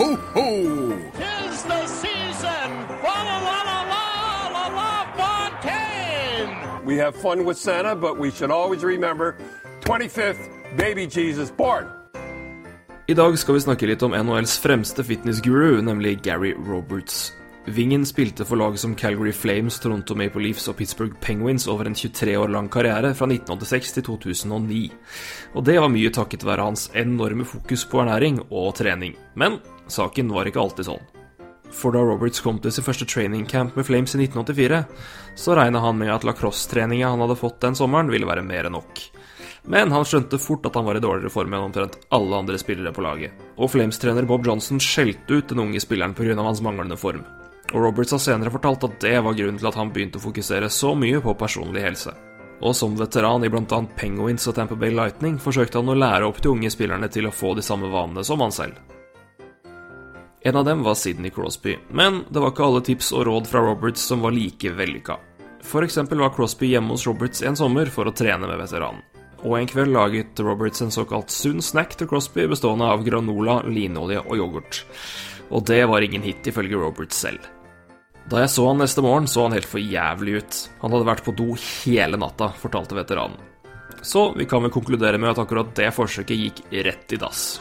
ho, ho! Tis the season! La, la la la la la la Fontaine! We have fun with Santa, but we should always remember 25th, baby Jesus born. I dag skal vi snakke litt om NHLs fremste fitnessguru, nemlig Gary Roberts. Vingen spilte for lag som Calgary Flames, Toronto Maple Leafs og Pittsburgh Penguins over en 23 år lang karriere fra 1986 til 2009. Og det var mye takket være hans enorme fokus på ernæring og trening. Men saken var ikke alltid sånn. For da Roberts kom til sin første training camp med Flames i 1984, så regna han med at lacrosse-treninga han hadde fått den sommeren, ville være mer enn nok. Men han skjønte fort at han var i dårligere form enn omtrent alle andre spillere på laget. Og Flames-trener Bob Johnson skjelte ut den unge spilleren pga. hans manglende form. Og Roberts har senere fortalt at det var grunnen til at han begynte å fokusere så mye på personlig helse. Og som veteran i bl.a. Penguins og Tamper Bay Lightning forsøkte han å lære opp de unge spillerne til å få de samme vanene som han selv. En av dem var Sidney Crosby, men det var ikke alle tips og råd fra Roberts som var like vellykka. Eksempel var Crosby hjemme hos Roberts en sommer for å trene med veteranen. Og en kveld laget Roberts en såkalt sunn snack til Crosby bestående av granola, linolje og yoghurt. Og det var ingen hit, ifølge Roberts selv. Da jeg så han neste morgen, så han helt for jævlig ut. Han hadde vært på do hele natta, fortalte veteranen. Så vi kan vel konkludere med at akkurat det forsøket gikk rett i dass.